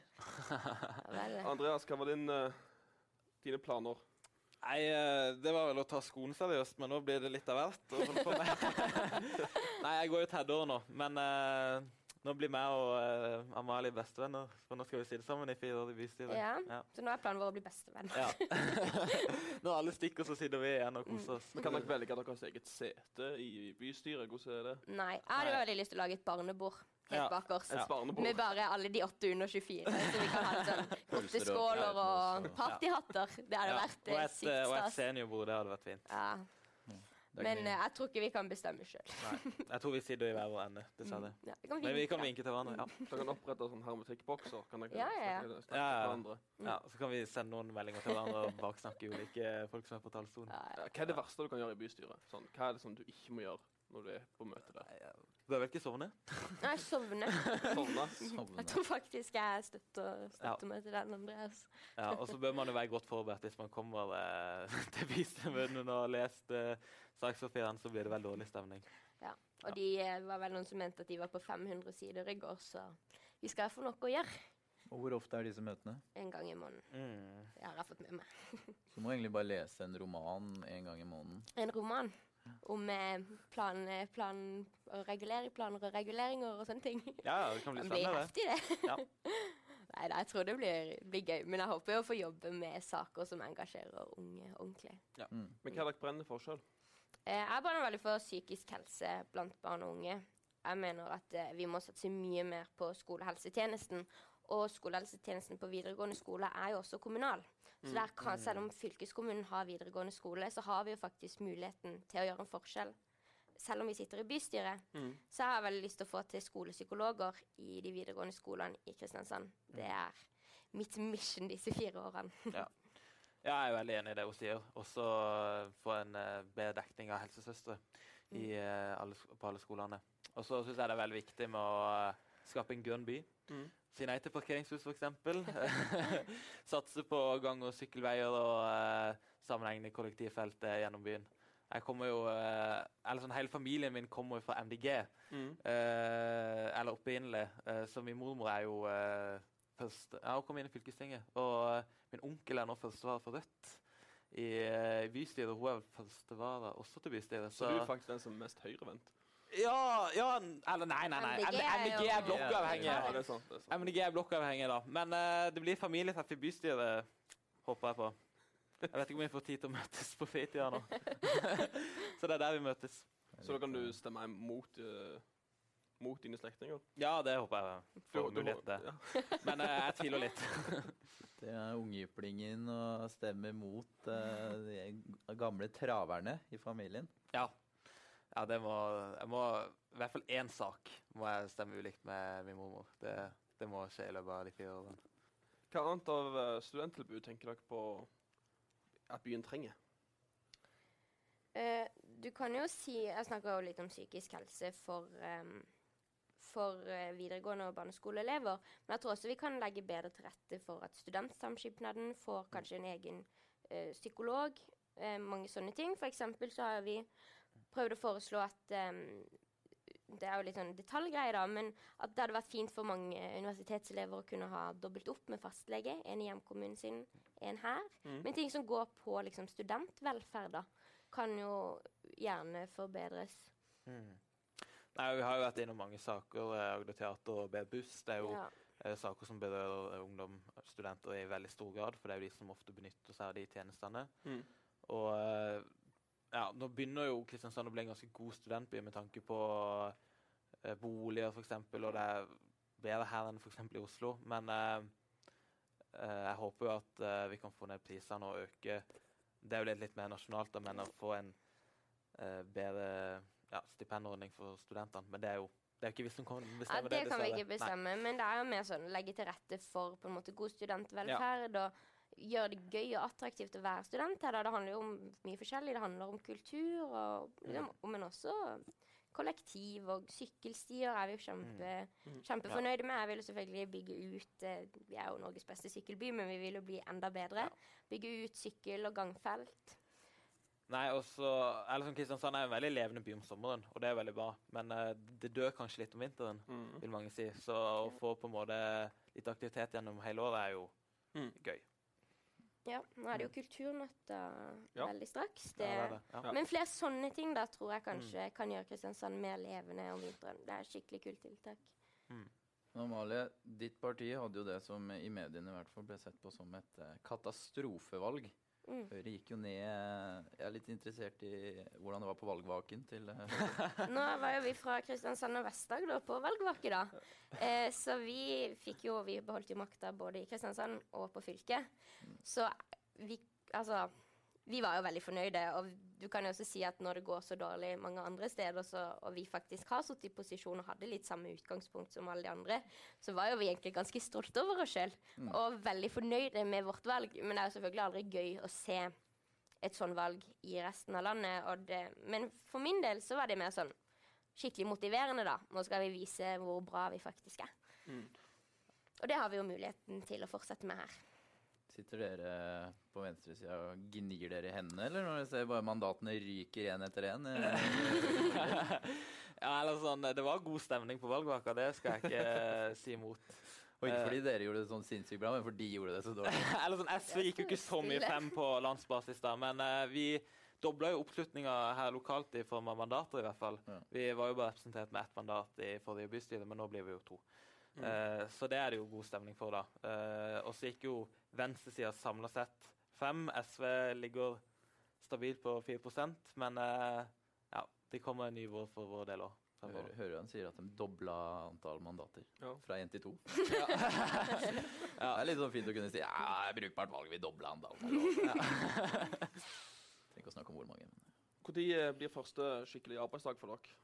<laughs> Andreas, hva var din, eh, dine planer? Nei, eh, det var vel å ta skolen seriøst, men nå blir det litt av hvert. <laughs> <laughs> Nei, jeg går jo tredje nå, men eh, Nå blir meg og uh, Amalie bestevenner, for nå skal vi sitte sammen i fire år i bystyret. Ja. Så nå er planen vår å bli bestevenner. Ja. <laughs> Når alle stikker, så sitter vi igjen og koser oss. Men kan dere velge deres eget sete i bystyret? Hvordan er det? Nei, jeg hadde jo veldig lyst til å lage et barnebord helt Ja, bakerst. Med bare alle de åtte under 24. Så vi kan ha sånn <laughs> kotteskåler og partyhatter. Det hadde Ja, vært og eh, et, sykt stas. og et stas. seniorbord, det hadde vært fint. Ja. Men eh, jeg tror ikke vi kan bestemme sjøl. Jeg tror vi sitter i hver vår ende, <laughs> dessverre. Ja, vi Men vi kan vinke til hverandre. ja. Dere kan opprette sånn hermetikkbokser. Kan dere Ja, ja, ja. Ja, ja, Så kan vi sende noen meldinger til hverandre og baksnakke ulike folk som er på talerstolen. Ja, Hva er det verste du kan gjøre i bystyret? Sånn, hva er det som du ikke må gjøre når du er på møte der? Bør vel ikke sovne? Nei, sovne. Sovne? Jeg tror faktisk jeg støtter, støtter meg til den, Andreas. Ja, og så bør man jo være godt forberedt hvis man kommer eh, <laughs> til bystyremøtene og har lest eh, sakspapirene, så blir det vel dårlig stemning. Ja. Og de eh, var vel noen som mente at de var på 500 sider i går, så vi skal få noe å gjøre Og hvor ofte er disse møtene? en gang i måneden. Mm. Det har jeg fått med meg. <laughs> Så du må egentlig bare lese en roman en gang i måneden. En roman om eh, plan, eh, plan og regulering, planer og reguleringer og sånne ting. Ja, det kan bli spennende, det. heftig, det. Ja. <laughs> Nei, da, jeg tror det blir, blir gøy. Men jeg håper jo å få jobbe med saker som engasjerer unge ordentlig. Ja. Men hva er dere brenner for sjøl? Eh, Jeg brenner veldig for psykisk helse blant barn og unge. Jeg mener at vi må satse mye mer på skolehelsetjenesten. Og skolehelsetjenesten på videregående skole er jo også kommunal. Så der kan, selv om fylkeskommunen har videregående skole, så har vi jo faktisk muligheten til å gjøre en forskjell. Selv om vi sitter i bystyret, Mm. så har jeg veldig lyst til å få til skolepsykologer i de videregående skolene i Kristiansand. Det er mitt mission disse fire årene. <laughs> Ja. Ja, jeg er veldig enig i det hun sier. Også få en eh, bedre dekning av helsesøstre i, eh, alle, på alle skolene. Og så syns jeg det er veldig viktig med å eh, skape en grønn by. Mm. Si nei til parkeringshus, f.eks. <laughs> Satse på gang- og sykkelveier og eh, sammenhengende kollektivfelt eh, gjennom byen. Jeg kommer jo, eh, eller sånn, Hele familien min kommer jo fra MDG, Mm. eh, eller opprinnelig. Eh, så min mormor er jo eh, første, ja, hun kom inn i fylkestinget. Og min onkel er nå førstevara for Rødt i, i bystyret. Hun er førstevara også til bystyret. Så du er faktisk den som er mest høyrevendt? Ja, ja Eller nei, nei. nei. MDG MDG, er blokkavhengig. Ja, det er sant. Det er sant. MDG er blokkavhengig, da. Men uh, det blir familietreff i bystyret, håper jeg på. Jeg vet ikke om vi får tid til å møtes på fritida nå. <laughs> Så det er der vi møtes. Så da kan du stemme mot, uh, mot dine slektninger? Ja, det håper jeg får du- mulighet til. ja. <laughs> Men uh, jeg tviler litt. <laughs> Det er ungjyplingen å stemme mot uh, de gamle traverne i familien. Ja. Ja det må, jeg må I hvert fall én sak må jeg stemme ulikt med min mormor. Det, det må skje i løpet av de fire årene. Hva annet av eh, studenttilbud tenker dere på at byen trenger? Uh, du kan jo si Jeg snakker jo litt om psykisk helse for, um, for eh, videregående og barneskoleelever. Men jeg tror også vi kan legge bedre til rette for at studentsamskipnaden får kanskje en egen uh, psykolog. Uh, mange sånne ting. For eksempel så har vi prøvd å foreslå at um, Det er jo litt sånn detaljgreier, da, men at det hadde vært fint for mange universitetselever å kunne ha dobbelt opp med fastlege. En i hjemkommunen sin, en her. Mm. Men ting som går på liksom, studentvelferd, da, kan jo gjerne forbedres. Mm. Nei, Vi har jo vært innom mange saker. eh, Agder og B-buss. Det er jo Ja. eh, saker som berører eh, ungdom, studenter, i veldig stor grad. For det er jo de som ofte benytter seg av de tjenestene. Mm. Og eh, ja, nå begynner jo Kristiansand å bli en ganske god studentby med tanke på eh, boliger, f.eks. Og det er bedre her enn f.eks. i Oslo. Men eh, eh, jeg håper jo at eh, vi kan få ned prisene og øke Det er jo litt, litt mer nasjonalt, da, men å få en eh, bedre ja, stipendordning for studentene. Men det er jo det er ikke vi som kan Ja, bestemme det det. kan vi ikke bestemme, men det er jo mer sånn legge til rette for på en måte god studentvelferd. og Gjøre det gøy og attraktivt å være student her. da. Det handler jo om mye forskjellig. Det handler om kultur, og, liksom, men også kollektiv og sykkelstier er vi jo kjempe, Mm. kjempefornøyde med. Jeg vil selvfølgelig bygge ut eh, Vi er jo Norges beste sykkelby, men vi vil jo bli enda bedre. Bygge ut sykkel- og gangfelt. Nei, også, eller som Kristiansand er en veldig levende by om sommeren, og det er veldig bra. Men uh, det dør kanskje litt om vinteren, Mm. vil mange si. Så å få på en måte litt aktivitet gjennom hele året er jo Mm. gøy. Ja, nå er det jo Kulturnatta Ja. veldig straks. Ja, Det, det. Ja. Men flere sånne ting da tror jeg kanskje kan gjøre Kristiansand mer levende om vinteren. Det er et skikkelig kult tiltak. Mm. Amalie, ditt parti hadde jo det som i mediene i hvert fall ble sett på som et eh, katastrofevalg. Mm. Høyre gikk jo ned Jeg er litt interessert i hvordan det var på valgvaken til Høyre. <laughs> Nå var jo vi fra Kristiansand og Vest-Agder på valgvake, da. Eh, så vi fikk jo Vi beholdt jo makta både i Kristiansand og på fylket. Så vi Altså vi var jo veldig fornøyde, og du kan jo også si at når det går så dårlig mange andre steder, så, og vi faktisk har sittet i posisjon og hadde litt samme utgangspunkt som alle de andre, så var jo vi egentlig ganske stolte over oss sjøl Mm. og veldig fornøyde med vårt valg. Men det er jo selvfølgelig aldri gøy å se et sånn valg i resten av landet. Det, men for min del så var det mer sånn skikkelig motiverende, da. Nå skal vi vise hvor bra vi faktisk er. Mm. Og det har vi jo muligheten til å fortsette med her. Sitter dere på venstresida og gnir dere i hendene, eller når dere ser bare mandatene ryker én etter én? <laughs> ja, eller sånn, Det var god stemning på valgvaka, det skal jeg ikke eh, si imot. Og ikke Eh, fordi dere gjorde det sånn sinnssykt bra, men fordi de gjorde det så dårlig. <laughs> eller sånn, SV gikk jo ikke så mye frem på landsbasis, da, men uh, vi dobla jo oppslutninga her lokalt i form av mandater, i hvert fall. Vi var jo bare representert med ett mandat i forrige bystyre, men nå blir vi jo to. Mm. Uh, så det er det jo god stemning for, da. Uh, og så gikk jo venstresida samla sett fem. SV ligger stabilt på 4% men eh, ja, det kommer en ny vår for vår del òg. Hører, hører han sier at de dobla antall mandater. Fra én til to. <laughs> Ja. Det er litt sånn fint å kunne si ja, brukbart valg, vi dobla antall. <laughs> Trenger ikke å snakke om hvor mange. Når blir første skikkelig arbeidsdag for dere?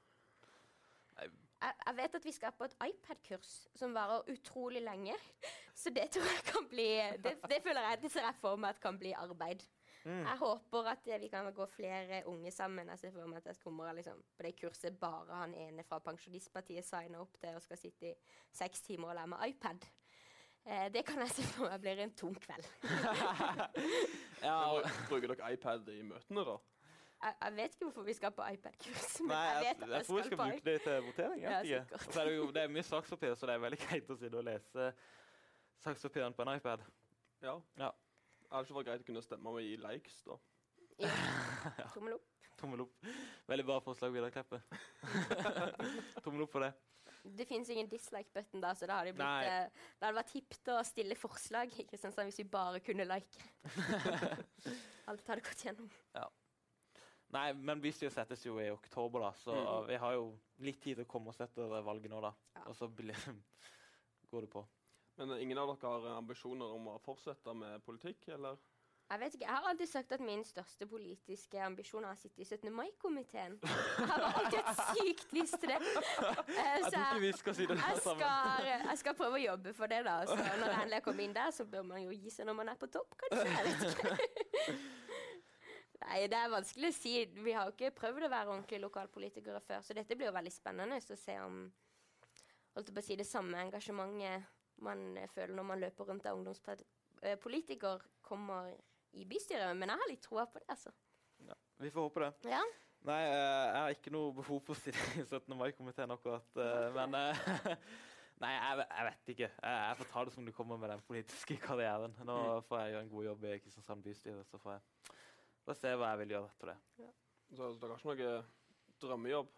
Jeg, jeg vet at vi skal på et iPad-kurs som varer utrolig lenge. <laughs> Så det tror jeg kan bli Det, det føler jeg, det ser jeg for meg at kan bli arbeid. Mm. Jeg håper at eh, vi kan gå flere unge sammen. Jeg ser for meg at jeg kommer liksom, på det kurset bare han ene fra Pensjonistpartiet signer opp til og skal sitte i seks timer og lære meg iPad. Eh, det kan jeg se for meg blir en tung kveld. <laughs> <laughs> ja, bru- Bruker dere iPad i møtene, da? Jeg, jeg vet ikke hvorfor vi skal på iPad-kurs, men Nei, jeg jeg, at jeg tror vi skal på bruke det til votering. Ja, jeg ikke. sikkert. Er det, jo, det er mye sakspapir, så det er veldig greit å sitte og lese sakspapirene på en iPad. Ja. Ja. Det hadde ikke vært greit å kunne stemme med i likes, da. <laughs> Ja. Tommel opp. Tommel opp. Veldig bra forslag, Vidar Kleppe. <laughs> Tommel opp for det. Det fins ingen dislike-button, da, så da hadde det blitt eh, Det hadde vært hipt å stille forslag i Kristiansand hvis vi bare kunne like. <laughs> Alt hadde gått gjennom. Ja. Nei, men bystyret settes jo i oktober, da, så Mm. vi har jo litt tid til å komme oss etter valget nå, da. Og så blir, <laughs> går det på. Men eh, ingen av dere har eh, ambisjoner om å fortsette med politikk, eller? Jeg vet ikke, jeg har alltid sagt at min største politiske ambisjon er å sitte i 17. mai-komiteen. Jeg har alltid hatt sykt lyst til det. <laughs> Eh, Jeg tror ikke vi skal si det jeg skal, jeg skal prøve å jobbe for det, da. Så når jeg endelig kommer inn der, så bør man jo gi seg når man er på topp, kanskje. Jeg vet ikke. <laughs> Nei, det er vanskelig å si. Vi har jo ikke prøvd å være ordentlige lokalpolitikere før, så dette blir jo veldig spennende å se om holdt på å si, det samme engasjementet man føler når man løper rundt av ungdomspolitiker, kommer i bystyret. Men jeg har litt troa på det, altså. Vi får håpe det. Ja. Nei, eh, jeg har ikke noe behov for å stille i 17. mai-komiteen akkurat. eh, men eh, <laughs> Nei, jeg, jeg vet ikke. Jeg, jeg får ta det som det kommer med den politiske karrieren. Nå Mm. får jeg gjøre en god jobb i Kristiansand bystyre, så får jeg får jeg hva jeg vil gjøre etter det. Så dere har ikke noe drømmejobb?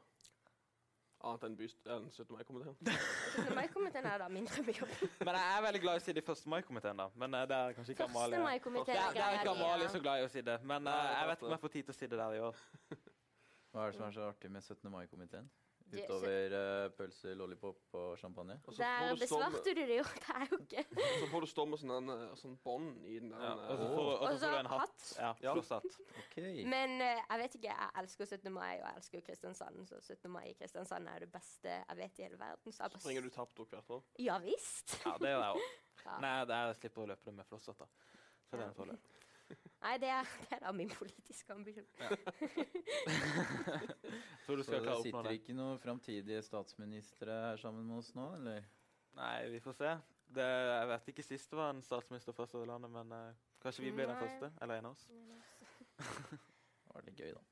Annet enn, byst enn 17. mai-komiteen? <laughs> 17. mai-komiteen er da min drømmejobb. <laughs> Men jeg er veldig glad i å si det i 1. mai-komiteen, da. Men eh, det er kanskje ikke 1. Amalie. Det er det er ikke Amalie så glad i å si det, Men eh, jeg vet ikke om jeg får tid til å si det der i år. Hva er det som er så artig med 17. mai-komiteen? Det- Utover uh, pølser, lollipop og champagne? Og Der får du stå med- besvarte du det jo. <laughs> Det er jo ikke Så får du stå med sånn, eh, sånn bånd i den der Ja, eh, og så får, og så får du en hatt. Ja, Ja. flosshatt. Ok. Men uh, jeg vet ikke, jeg elsker 17. mai, og jeg elsker Kristiansand. Så 17. mai i Kristiansand er det beste jeg vet i hele verden. Så Så springer du tapt opp hvert år. Ja visst. Ja, det gjør jeg òg. <laughs> Nei, det jeg slipper å løpe det med flosshatt. da. Så det er en fordel. Nei, det er, det er da min politiske ambisjon. <laughs> Tror du Så det sitter ikke noen framtidige statsministre her sammen med oss nå, eller? Nei, vi får se. Det, jeg vet ikke sist det var en statsminister fra Sørlandet, men uh, kanskje vi blir den første? Eller en av oss? Det var litt gøy, da.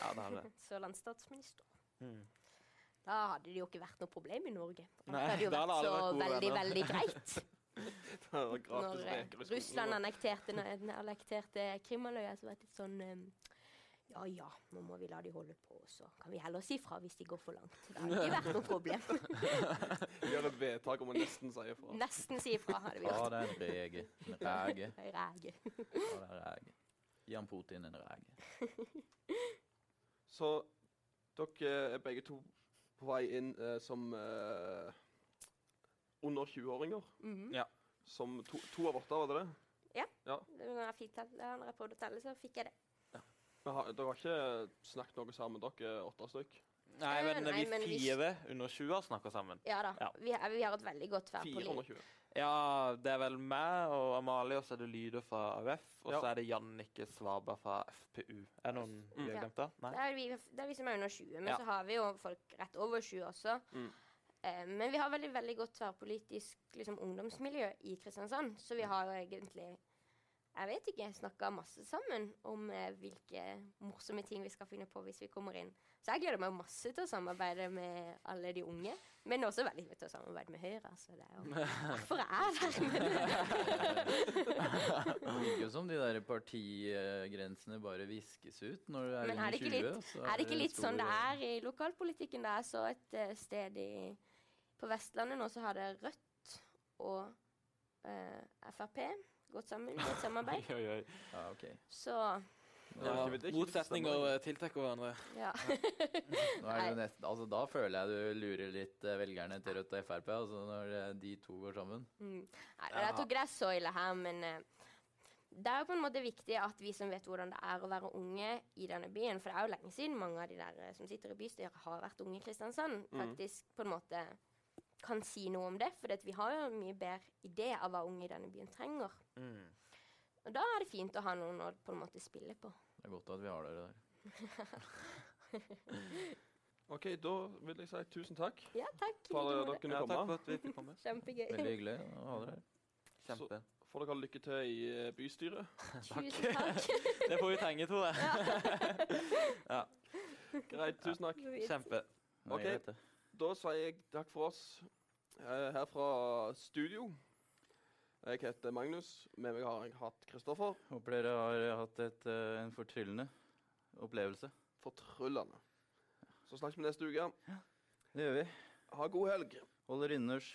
Ja, det hadde det. <laughs> Sørlandsstatsminister. Mm. Da hadde det jo ikke vært noe problem i Norge. Da hadde det jo vært så veldig, veldig greit. <laughs> <laughs> Når eh, Russland annekterte, annekterte Krimhalvøya, så var det litt sånn um, ja ja, nå må vi la de holde på, så kan vi heller si fra hvis de går for langt. Det hadde ikke vært noe problem. <laughs> Gjøre et vedtak om å nesten si ifra. Nesten si ifra hadde vi Ta gjort. deg en rege. <laughs> En ræge. Ræge. Ta deg en ræge. Gi han Putin en ræge. Så dere er begge to på vei inn uh, som eh, under 20-åringer. Mhm. Ja. Som to, to av åtte, var det det? Ja. Ja. Det var Når jeg, fikk telle, når jeg prøvde å telle, så fikk jeg det. Men har, dere har ikke snakket noe sammen, dere åtte stykk? Nei, Eh, men nei, vi men vi- fire under 20 har snakker sammen. Ja da. Ja. Vi, vi har et veldig godt tverrpolitisk 420. Ja, det er vel meg og Amalie, og så er det Lyder fra AUF. Og så er det Jannicke Svaberg fra FPU. Er det noen vi har glemt da? Nei? Det er, vi, det er vi som er under 20, men Ja. så har vi jo folk rett over 20 også. Mm. Eh, men vi har veldig veldig godt tverrpolitisk liksom, ungdomsmiljø i Kristiansand, så Mm. vi har jo egentlig jeg vet ikke, snakka masse sammen om eh, hvilke morsomme ting vi skal finne på hvis vi kommer inn. Så jeg gleder meg masse til å samarbeide med alle de unge, men også veldig til å samarbeide med Høyre. Så det er jo <laughs> derfor jeg er her. Det virker jo som de der partigrensene bare viskes ut når du er Men er under det 20. ikke litt, det ikke litt sånn det er i lokalpolitikken? Det er så et uh, sted i, på Vestlandet nå så har det Rødt og eh, Frp gått sammen i et <laughs> samarbeid. Oi, oi. Ja, okay. Så Ja, er motsetninger tiltrekker hverandre. ja. <laughs> Nå er det nesten, altså Da føler jeg du lurer litt eh, velgerne til Rødt og Frp, altså når de to går sammen. Mm. Nei, men jeg tror ikke det er så ille her, men eh, det er jo på en måte viktig at vi som vet hvordan det er å være unge i denne byen, for det er jo lenge siden mange av de der eh, som sitter i bystyret, har vært unge i Kristiansand, Mm. faktisk på en måte kan si noe om det. For vi har jo mye bedre idé av hva unge i denne byen trenger. Mm. Og da er det fint å ha noen å på en måte spille på. Det er godt at vi har dere der. <laughs> OK, da vil jeg si tusen takk Ja, takk. for at dere kunne Ja, takk for at vi fikk komme. Kjempegøy. Veldig hyggelig å ha dere her. Kjempe. Får dere ha lykke til i eh, bystyret. <laughs> Tusen takk. <laughs> Det får vi trenge, tror jeg. ja. Greit, tusen takk. Kjempe. Nå Ok. Da sier jeg takk for oss eh, her fra studio. Jeg heter Magnus. Med meg har jeg hatt Kristoffer. Håper dere har hatt et, eh, en fortryllende opplevelse. Fortryllende. Så snakkes vi neste uke. Det gjør vi. Ha god helg. Holder innendørs.